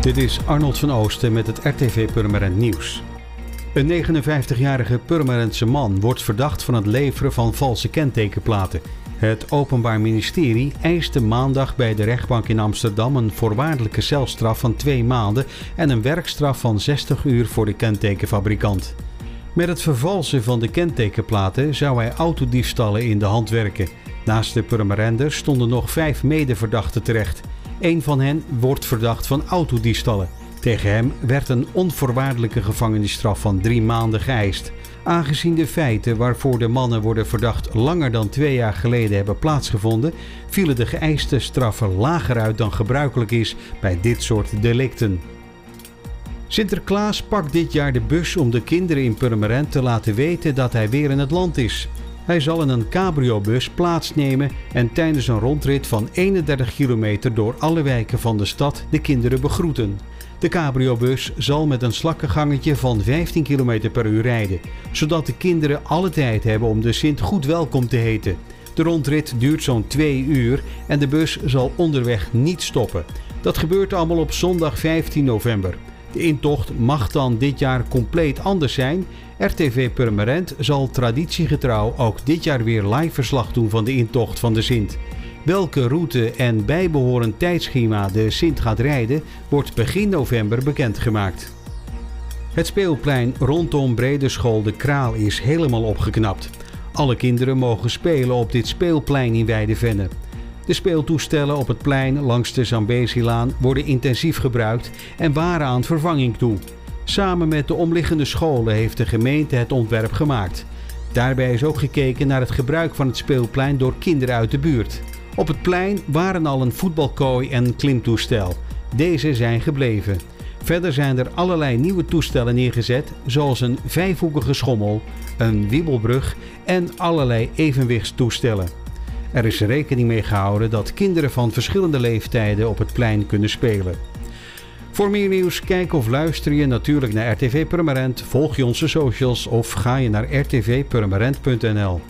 Dit is Arnold van Oosten met het RTV Purmerend Nieuws. Een 59-jarige Purmerendse man wordt verdacht van het leveren van valse kentekenplaten. Het Openbaar Ministerie eiste maandag bij de rechtbank in Amsterdam een voorwaardelijke celstraf van twee maanden en een werkstraf van 60 uur voor de kentekenfabrikant. Met het vervalsen van de kentekenplaten zou hij autodiefstallen in de hand werken. Naast de Purmerenders stonden nog vijf medeverdachten terecht. Een van hen wordt verdacht van autodiefstallen. Tegen hem werd een onvoorwaardelijke gevangenisstraf van drie maanden geëist. Aangezien de feiten waarvoor de mannen worden verdacht langer dan twee jaar geleden hebben plaatsgevonden, vielen de geëiste straffen lager uit dan gebruikelijk is bij dit soort delicten. Sinterklaas pakt dit jaar de bus om de kinderen in Purmerend te laten weten dat hij weer in het land is. Hij zal in een cabriobus plaatsnemen en tijdens een rondrit van 31 kilometer door alle wijken van de stad de kinderen begroeten. De cabriobus zal met een slakkengangetje van 15 km per uur rijden, zodat de kinderen alle tijd hebben om de Sint goed welkom te heten. De rondrit duurt zo'n 2 uur en de bus zal onderweg niet stoppen. Dat gebeurt allemaal op zondag 15 november. De intocht mag dan dit jaar compleet anders zijn. RTV Purmerend zal traditiegetrouw ook dit jaar weer live verslag doen van de intocht van de Sint. Welke route en bijbehorend tijdschema de Sint gaat rijden, wordt begin november bekendgemaakt. Het speelplein rondom Bredeschool De Kraal is helemaal opgeknapt. Alle kinderen mogen spelen op dit speelplein in Weidevenne. De speeltoestellen op het plein langs de Zambesilaan worden intensief gebruikt en waren aan vervanging toe. Samen met de omliggende scholen heeft de gemeente het ontwerp gemaakt. Daarbij is ook gekeken naar het gebruik van het speelplein door kinderen uit de buurt. Op het plein waren al een voetbalkooi en klimtoestel. Deze zijn gebleven. Verder zijn er allerlei nieuwe toestellen neergezet, zoals een vijfhoekige schommel, een wiebelbrug en allerlei evenwichtstoestellen. Er is rekening mee gehouden dat kinderen van verschillende leeftijden op het plein kunnen spelen. Voor meer nieuws, kijk of luister je natuurlijk naar RTV Permanent, volg je onze socials of ga je naar rtvpermanent.nl.